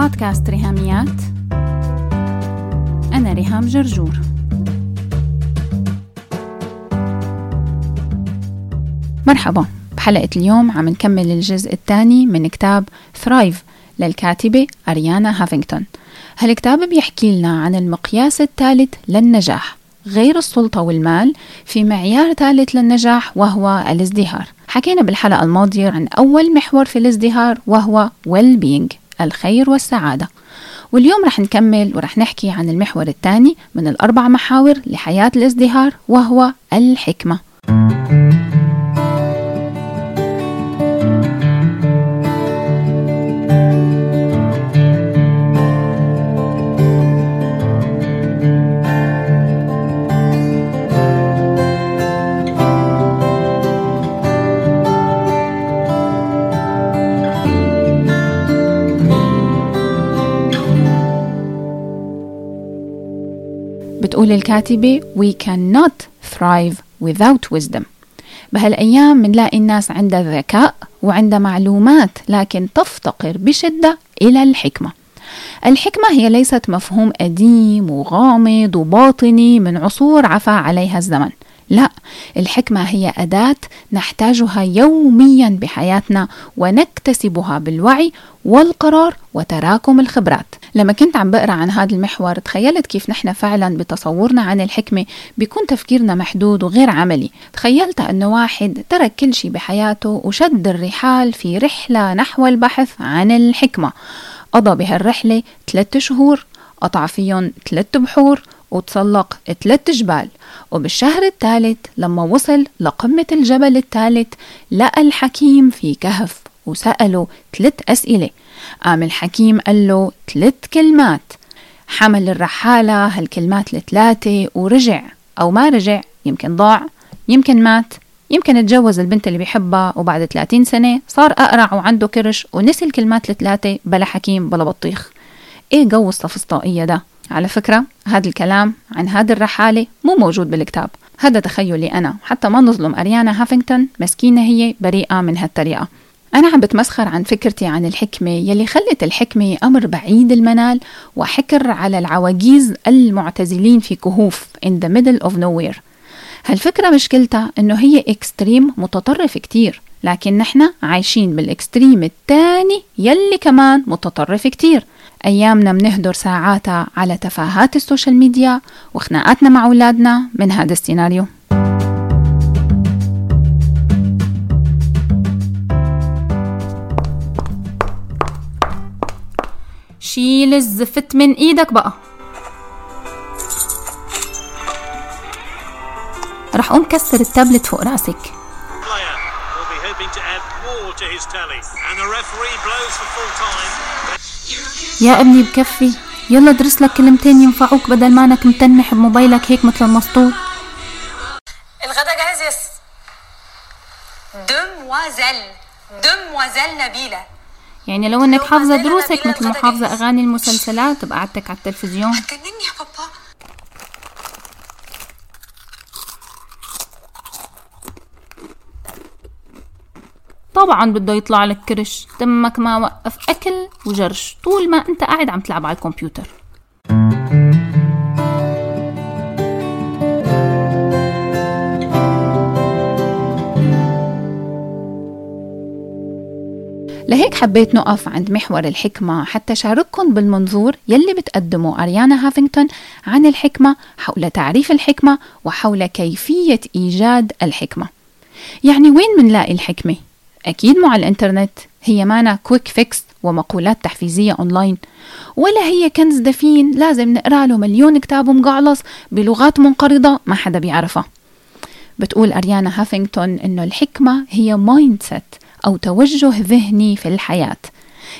بودكاست ريهاميات. أنا ريهام جرجور. مرحبا. بحلقة اليوم عم نكمل الجزء الثاني من كتاب Thrive للكاتبة أريانا هافينغتون. هالكتاب بيحكي لنا عن المقياس الثالث للنجاح غير السلطة والمال في معيار ثالث للنجاح وهو الازدهار. حكينا بالحلقة الماضية عن أول محور في الازدهار وهو well being الخير والسعادة. واليوم رح نكمل ورح نحكي عن المحور الثاني من الأربع محاور لحياة الازدهار وهو الحكمة. بتقول الكاتبة We cannot thrive without wisdom. بهالأيام بنلاقي الناس عندها ذكاء وعندها معلومات لكن تفتقر بشدة إلى الحكمة. الحكمة هي ليست مفهوم قديم وغامض وباطني من عصور عفى عليها الزمن. لا الحكمة هي أداة نحتاجها يوميا بحياتنا ونكتسبها بالوعي والقرار وتراكم الخبرات. لما كنت عم بقرأ عن هذا المحور تخيلت كيف نحن فعلا بتصورنا عن الحكمة بيكون تفكيرنا محدود وغير عملي. تخيلت أنه واحد ترك كل شيء بحياته وشد الرحال في رحلة نحو البحث عن الحكمة. قضى بهالرحلة ثلاثة شهور قطع فيهم ثلاث بحور وتسلق ثلاث جبال. وبالشهر الثالث لما وصل لقمة الجبل الثالث لقى الحكيم في كهف وسأله ثلاث أسئلة. قام الحكيم قال له ثلاث كلمات. حمل الرحالة هالكلمات الثلاثة ورجع أو ما رجع يمكن ضاع يمكن مات يمكن اتجوز البنت اللي بيحبها وبعد 30 سنة صار أقرع وعنده كرش ونسي الكلمات الثلاثة بلا حكيم بلا بطيخ. إيه جو السفسطائية ده؟ على فكرة هذا الكلام عن هذه الرحالة مو موجود بالكتاب. هذا تخيلي أنا حتى ما نظلم أريانا هافينغتون مسكينة هي بريئة من هالطريقة. أنا عم بتمسخر عن فكرتي عن الحكمة يلي خلت الحكمة أمر بعيد المنال وحكر على العواجيز المعتزلين في كهوف in the middle of nowhere. هالفكرة مشكلتها إنه هي extreme متطرف كتير لكن نحن عايشين بال extreme التاني يلي كمان متطرف كتير. أيامنا بنهدر ساعاتها على تفاهات السوشيال ميديا وخناقاتنا مع أولادنا من هذا السيناريو. شيل الزفت من إيدك بقى. رح أقوم كسر التابلت فوق رأسك. يا ابني بكفي. يلا درس لك كلمتين ينفعوك بدل ما انك متنح بموبايلك هيك مثل المسطول. الغدا جاهز يس دموازيل دموازيل نبيلة. يعني لو إنك حافظة دروسك مثل ما حافظة أغاني المسلسلات بقعدتك على التلفزيون. هتجنني يا بابا طبعا بده يطلع لك كرش تمك ما وقف أكل وجرش طول ما أنت قاعد عم تلعب على الكمبيوتر لهيك حبيت نقف عند محور الحكمة حتى شارككم بالمنظور يلي بتقدمه أريانا هافينغتون عن الحكمة حول تعريف الحكمة وحول كيفية إيجاد الحكمة يعني وين منلاقي الحكمة؟ أكيد مع الإنترنت. هي مانا quick fix ومقولات تحفيزية أونلاين ولا هي كنز دفين لازم نقرأ له مليون كتاب مقعلص بلغات منقرضة ما حدا بيعرفها. بتقول أريانا هافينغتون إنه الحكمة هي mindset أو توجه ذهني في الحياة.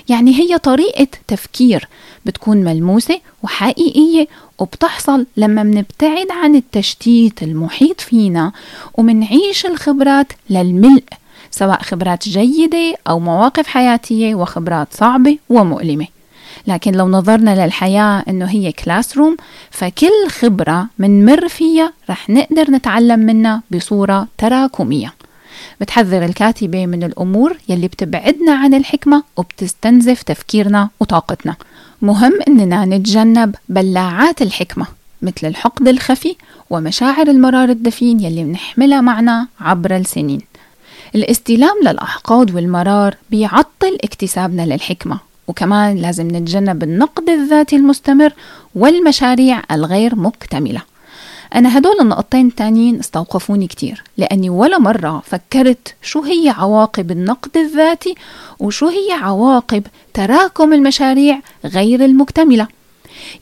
يعني هي طريقة تفكير بتكون ملموسة وحقيقية وبتحصل لما منبتعد عن التشتيت المحيط فينا ومنعيش الخبرات للملء سواء خبرات جيدة أو مواقف حياتية وخبرات صعبة ومؤلمة. لكن لو نظرنا للحياة إنه هي classroom فكل خبرة منمر فيها رح نقدر نتعلم منها بصورة تراكمية. بتحذر الكاتبة من الأمور يلي بتبعدنا عن الحكمة وبتستنزف تفكيرنا وطاقتنا. مهم إننا نتجنب بلاعات الحكمة مثل الحقد الخفي ومشاعر المرار الدفين يلي بنحملها معنا عبر السنين. الاستلام للأحقاد والمرار بيعطل اكتسابنا للحكمة. وكمان لازم نتجنب النقد الذاتي المستمر والمشاريع الغير مكتملة. أنا هدول النقطتين التانيين استوقفوني كتير لأني ولا مرة فكرت شو هي عواقب النقد الذاتي وشو هي عواقب تراكم المشاريع غير المكتملة.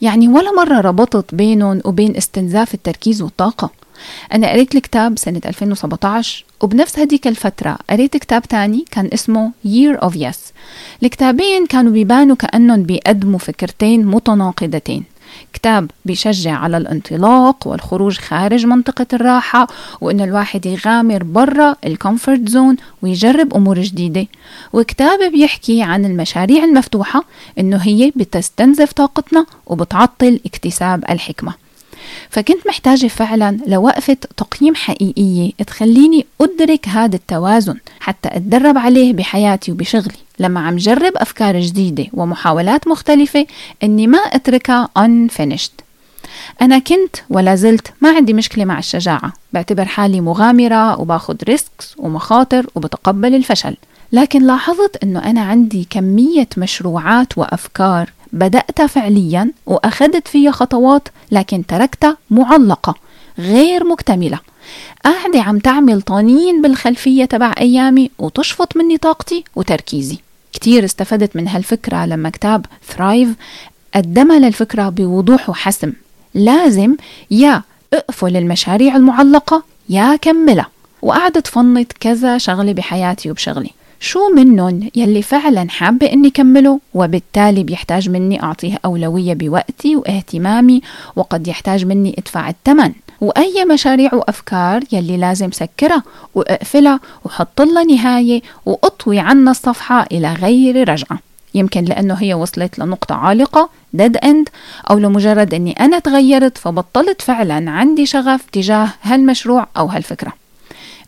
يعني ولا مرة ربطت بينهم وبين استنزاف التركيز والطاقة. أنا قريت الكتاب سنة 2017 وبنفس هديك الفترة قريت كتاب تاني كان اسمه Year of Yes. الكتابين كانوا بيبانوا كأنهم بيقدموا فكرتين متناقضتين. كتاب بيشجع على الانطلاق والخروج خارج منطقة الراحة وإن الواحد يغامر برا ال comfort zone ويجرب أمور جديدة. وكتاب بيحكي عن المشاريع المفتوحة إنه هي بتستنزف طاقتنا وبتعطل اكتساب الحكمة. فكنت محتاجة فعلا لوقفة تقييم حقيقية تخليني أدرك هذا التوازن حتى أتدرب عليه بحياتي وبشغلي. لما عم جرب أفكار جديدة ومحاولات مختلفة إني ما أتركها unfinished. أنا كنت ولا زلت ما عندي مشكلة مع الشجاعة. بعتبر حالي مغامرة وباخد ريسكس ومخاطر وبتقبل الفشل. لكن لاحظت أنه أنا عندي كمية مشروعات وأفكار بدأت فعليا وأخذت فيها خطوات لكن تركتها معلقة غير مكتملة. قاعدة عم تعمل طنين بالخلفية تبع أيامي وتشفط مني طاقتي وتركيزي. كتير استفدت من هالفكرة لما كتاب ثرايف قدمها للفكرة بوضوح وحسم. لازم يا أقفل المشاريع المعلقة يا كملها. وقعدت فنط كذا شغلة بحياتي وبشغلي. شو منهم يلي فعلا حابة إني كمله وبالتالي بيحتاج مني أعطيه أولوية بوقتي واهتمامي وقد يحتاج مني أدفع الثمن وأي مشاريع وأفكار يلي لازم سكرها وأقفلها وحط لها نهاية وأطوي عنا الصفحة إلى غير رجعة. يمكن لأنه هي وصلت لنقطة عالقة dead end أو لمجرد أني أنا تغيرت فبطلت فعلا عندي شغف تجاه هالمشروع أو هالفكرة.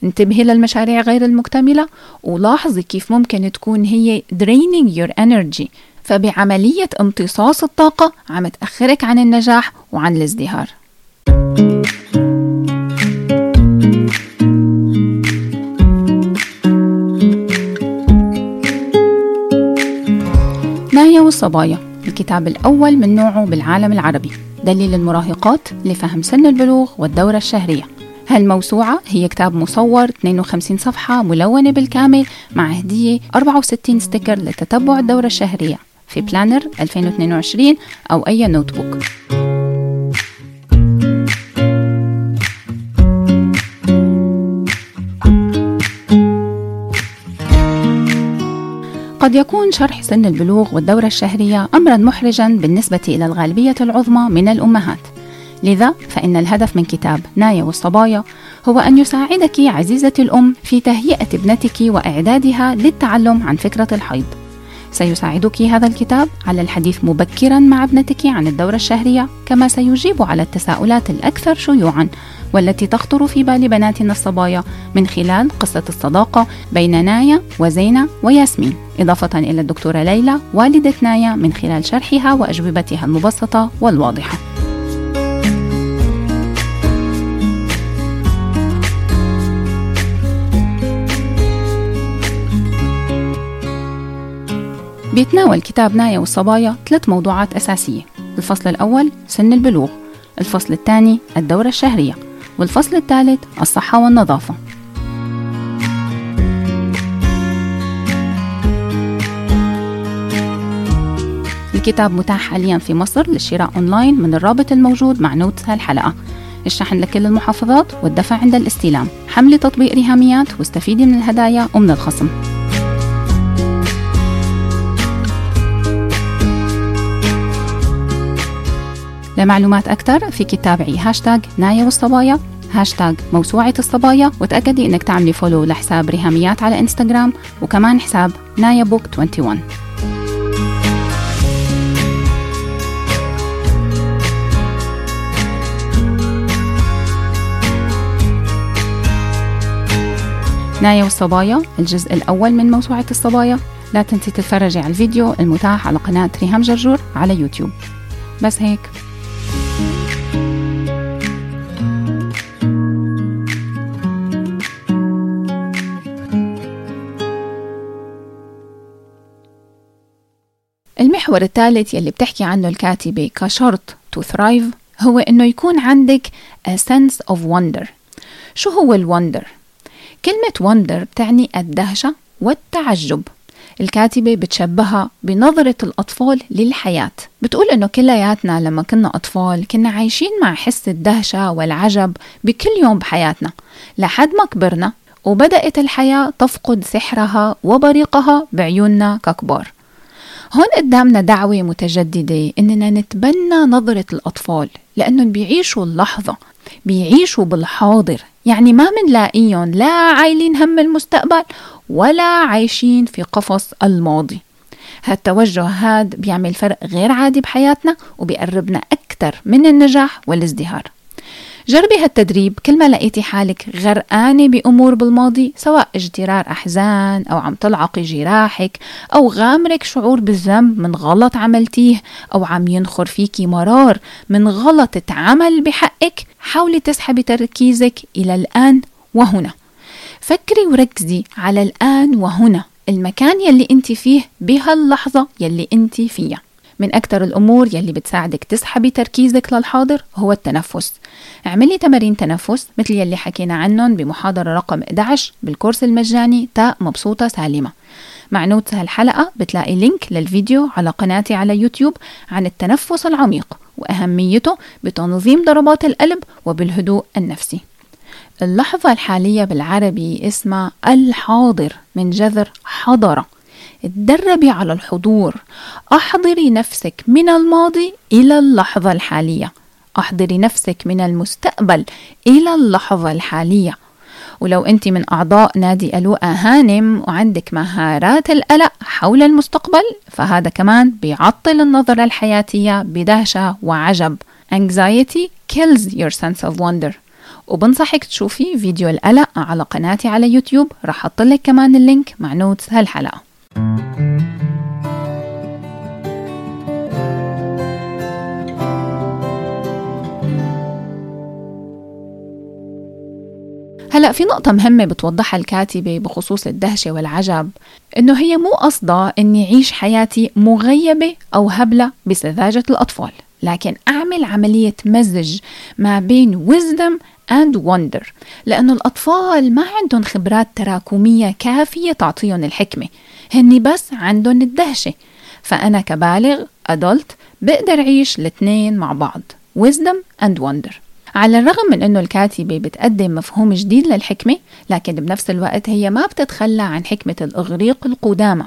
انتبهي للمشاريع غير المكتملة ولاحظي كيف ممكن تكون هي draining your energy. فبعملية امتصاص الطاقة عم تأخرك عن النجاح وعن الازدهار. نايا والصبايا الكتاب الأول من نوعه بالعالم العربي. دليل المراهقات لفهم سن البلوغ والدورة الشهرية. هالموسوعة هي كتاب مصور 52 صفحة ملونة بالكامل مع هدية 64 sticker لتتبع الدورة الشهرية. في planner 2022 أو أي notebook قد يكون شرح سن البلوغ والدورة الشهرية أمرا محرجا بالنسبة إلى الغالبية العظمى من الأمهات. لذا فإن الهدف من كتاب نايا والصبايا هو أن يساعدك عزيزتي الأم في تهيئة ابنتك وإعدادها للتعلم عن فكرة الحيض. سيساعدك هذا الكتاب على الحديث مبكرا مع ابنتك عن الدورة الشهرية كما سيجيب على التساؤلات الأكثر شيوعا والتي تخطر في بال بناتنا الصبايا من خلال قصة الصداقة بين نايا وزينة وياسمين. إضافة إلى الدكتورة ليلى والدة نايا من خلال شرحها وأجوبتها المبسطة والواضحة. بيتناول كتاب نايا والصبايا ثلاث موضوعات أساسية. الفصل الأول سن البلوغ. الفصل الثاني الدورة الشهرية. والفصل الثالث الصحة والنظافة. الكتاب متاح حاليا في مصر للشراء أونلاين من الرابط الموجود مع notes هالحلقة. الشحن لكل المحافظات والدفع عند الاستلام. حملي تطبيق ريهاميات واستفيدي من الهدايا ومن الخصم. لمعلومات أكثر فيك تتابعي هاشتاج نايا والصبايا هاشتاج موسوعة الصبايا وتأكدي إنك تعملي follow لحساب ريهاميات على إنستغرام وكمان حساب نايا بوك 21 نايا والصبايا الجزء الأول من موسوعة الصبايا. لا تنسي تتفرجي على الفيديو المتاح على قناة ريهام جرجور على يوتيوب. بس هيك. المحور الثالث يلي بتحكي عنه الكاتبة كشرط to thrive هو إنه يكون عندك a sense of wonder. شو هو الوندر؟ كلمة wonder بتعني الدهشة والتعجب. الكاتبة بتشبهها بنظرة الأطفال للحياة. بتقول إنه كلياتنا لما كنا أطفال كنا عايشين مع حس الدهشة والعجب بكل يوم بحياتنا. لحد ما كبرنا وبدأت الحياة تفقد سحرها وبريقها بعيوننا ككبار. هون قدامنا دعوة متجددة إننا نتبنى نظرة الأطفال لأنهم بيعيشوا اللحظة بيعيشوا بالحاضر. يعني ما منلاقيهم لا عايلين هم المستقبل ولا عايشين في قفص الماضي. هالتوجه هاد بيعمل فرق غير عادي بحياتنا وبيقربنا أكثر من النجاح والازدهار. جربي هالتدريب كل ما لقيتي حالك غرقانة بأمور بالماضي سواء اجترار أحزان أو عم تلعقي جراحك أو غامرك شعور بالذنب من غلط عملتيه أو عم ينخر فيكي مرار من غلط اتعمل بحقك حاولي تسحبي تركيزك إلى الآن وهنا. فكري وركزي على الآن وهنا المكان يلي انت فيه بهاللحظة يلي انت فيها. من أكثر الأمور يلي بتساعدك تسحبي تركيزك للحاضر هو التنفس. اعملي تمارين تنفس مثل يلي حكينا عنهم بمحاضرة رقم 11 بالكورس المجاني تاء مبسوطة سالمة. مع notes هالحلقة بتلاقي link للفيديو على قناتي على يوتيوب عن التنفس العميق وأهميته بتنظيم ضربات القلب وبالهدوء النفسي. اللحظة الحالية بالعربي اسمها الحاضر من جذر حضرة. تدربي على الحضور. أحضري نفسك من الماضي إلى اللحظة الحالية. أحضري نفسك من المستقبل إلى اللحظة الحالية. ولو أنت من أعضاء نادي الوقا هانم وعندك مهارات القلق حول المستقبل فهذا كمان بيعطل النظرة الحياتية بدهشة وعجب. Anxiety kills your sense of wonder. وبنصحك تشوفي فيديو القلق على قناتي على يوتيوب رح أحط لك كمان ال link مع notes هالحلقة. هلا في نقطة مهمة بتوضحها الكاتبة بخصوص الدهشة والعجب إنه هي مو قصدها إني أعيش حياتي مغيبة أو هبلة بسذاجة الأطفال لكن أعمل عملية مزج ما بين wisdom and wonder لأنه الأطفال ما عندهم خبرات تراكمية كافية تعطيهم الحكمة. هني بس عندهم الدهشة. فأنا كبالغ أدلت بقدر أعيش الاثنين مع بعض wisdom and wonder. على الرغم من أنه الكاتبة بتقدم مفهوم جديد للحكمة لكن بنفس الوقت هي ما بتتخلى عن حكمة الإغريق القدامى.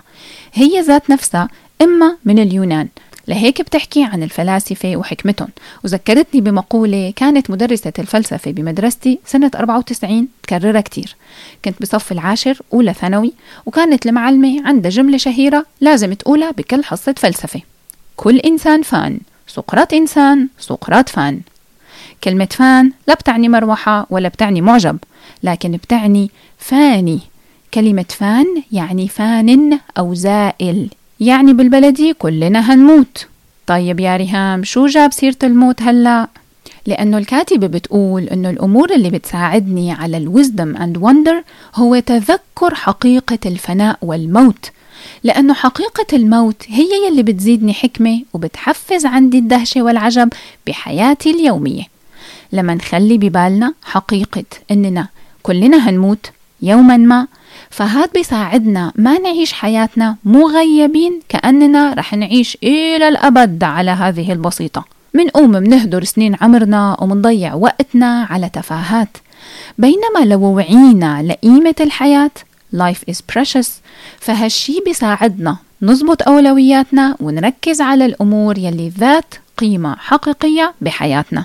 هي ذات نفسها إما من اليونان لهيك بتحكي عن الفلاسفة وحكمتهم. وذكرتني بمقولة كانت مدرسة الفلسفة بمدرستي سنة 94 تكررها كتير. كنت بصف العاشر أولى ثانوي وكانت المعلمة عندها جملة شهيرة لازم تقولها بكل حصة فلسفة. كل إنسان فان سقراط إنسان سقراط فان. كلمة فان لا بتعني مروحة ولا بتعني معجب لكن بتعني فاني. كلمة فان يعني فان أو زائل. يعني بالبلدي كلنا هنموت. طيب يا ريهام شو جاب سيرة الموت هلأ؟ لأنه الكاتبة بتقول أنه الأمور اللي بتساعدني على الوزدم أند وندر هو تذكر حقيقة الفناء والموت. لأنه حقيقة الموت هي يلي بتزيدني حكمة وبتحفز عندي الدهشة والعجب بحياتي اليومية. لما نخلي ببالنا حقيقة أننا كلنا هنموت يوما ما فهاد بيساعدنا ما نعيش حياتنا مغيبين كأننا رح نعيش إلى الأبد على هذه البسيطة. منقوم منهدر سنين عمرنا ومنضيع وقتنا على تفاهات. بينما لو وعينا لقيمة الحياة life is precious. فهالشي بيساعدنا نظبط أولوياتنا ونركز على الأمور يلي ذات قيمة حقيقية بحياتنا.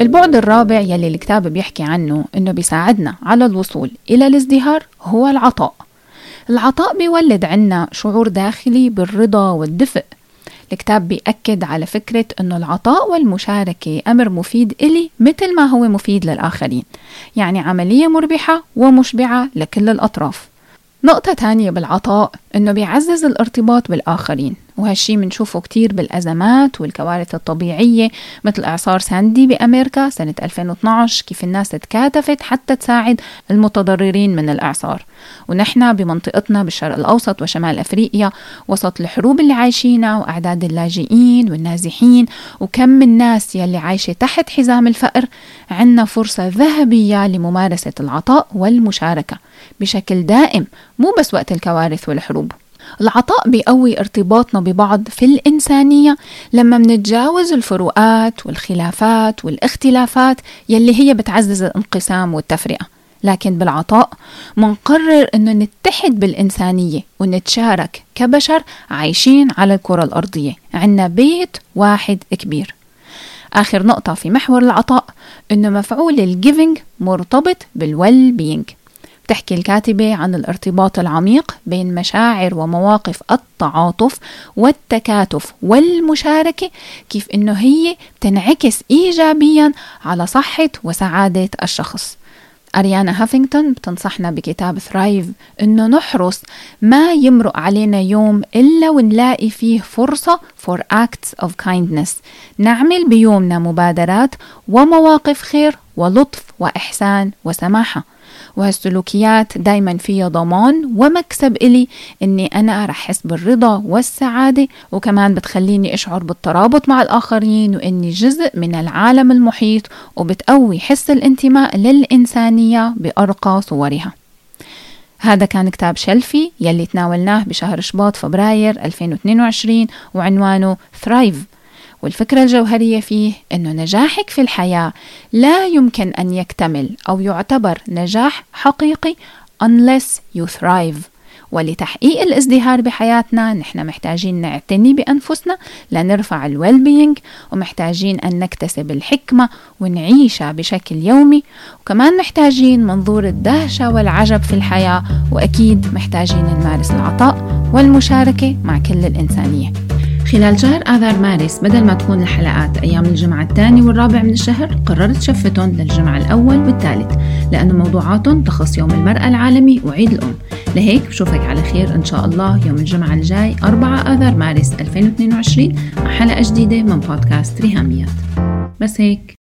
البعد الرابع يلي الكتاب بيحكي عنه إنه بيساعدنا على الوصول إلى الازدهار هو العطاء. العطاء بيولد عنا شعور داخلي بالرضا والدفء. الكتاب بيأكد على فكرة أنه العطاء والمشاركة أمر مفيد إلي مثل ما هو مفيد للآخرين. يعني عملية مربحة ومشبعة لكل الأطراف. نقطة تانية بالعطاء إنه بيعزز الارتباط بالآخرين. وهالشي بنشوفه كتير بالأزمات والكوارث الطبيعية مثل إعصار ساندي بأمريكا سنة 2012 كيف الناس تكاتفت حتى تساعد المتضررين من الإعصار. ونحن بمنطقتنا بالشرق الأوسط وشمال أفريقيا وسط الحروب اللي عايشينها وأعداد اللاجئين والنازحين وكم الناس يلي عايشة تحت حزام الفقر عنا فرصة ذهبية لممارسة العطاء والمشاركة بشكل دائم مو بس وقت الكوارث والحروب. العطاء بيقوي ارتباطنا ببعض في الإنسانية لما منتجاوز الفروقات والخلافات والاختلافات يلي هي بتعزز الانقسام والتفرقة. لكن بالعطاء منقرر إنه نتحد بالإنسانية ونتشارك كبشر عايشين على الكرة الأرضية. عنا بيت واحد كبير. آخر نقطة في محور العطاء إنه مفعول ال giving مرتبط بال well-being بتحكي الكاتبة عن الارتباط العميق بين مشاعر ومواقف التعاطف والتكاتف والمشاركة كيف إنه هي تنعكس إيجابيا على صحة وسعادة الشخص. أريانا هافينغتون بتنصحنا بكتاب Thrive إنه نحرص ما يمرق علينا يوم إلا ونلاقي فيه فرصة for acts of kindness. نعمل بيومنا مبادرات ومواقف خير ولطف وإحسان وسماحة. وهالسلوكيات دايما فيها ضمان ومكسب إلي إني أنا رح أحس بالرضا والسعادة وكمان بتخليني أشعر بالترابط مع الآخرين وإني جزء من العالم المحيط وبتقوي حس الانتماء للإنسانية بأرقى صورها. هذا كان كتاب شلفي يلي تناولناه بشهر شباط فبراير 2022 وعنوانه ثرايف والفكرة الجوهرية فيه أنه نجاحك في الحياة لا يمكن أن يكتمل أو يعتبر نجاح حقيقي unless you thrive. ولتحقيق الازدهار بحياتنا نحن محتاجين نعتني بأنفسنا لنرفع الويل بينج ومحتاجين أن نكتسب الحكمة ونعيشها بشكل يومي. وكمان محتاجين منظور الدهشة والعجب في الحياة وأكيد محتاجين نمارس العطاء والمشاركة مع كل الإنسانية. خلال شهر آذار مارس بدل ما تكون الحلقات أيام الجمعة الثاني والرابع من الشهر قررت شفتهم للجمعة الأول والثالث لأنه موضوعاتهم تخص يوم المرأة العالمي وعيد الأم. لهيك بشوفك على خير إن شاء الله يوم الجمعة الجاي 4 آذار مارس 2022 مع حلقة جديدة من بودكاست ريهاميات. بس هيك.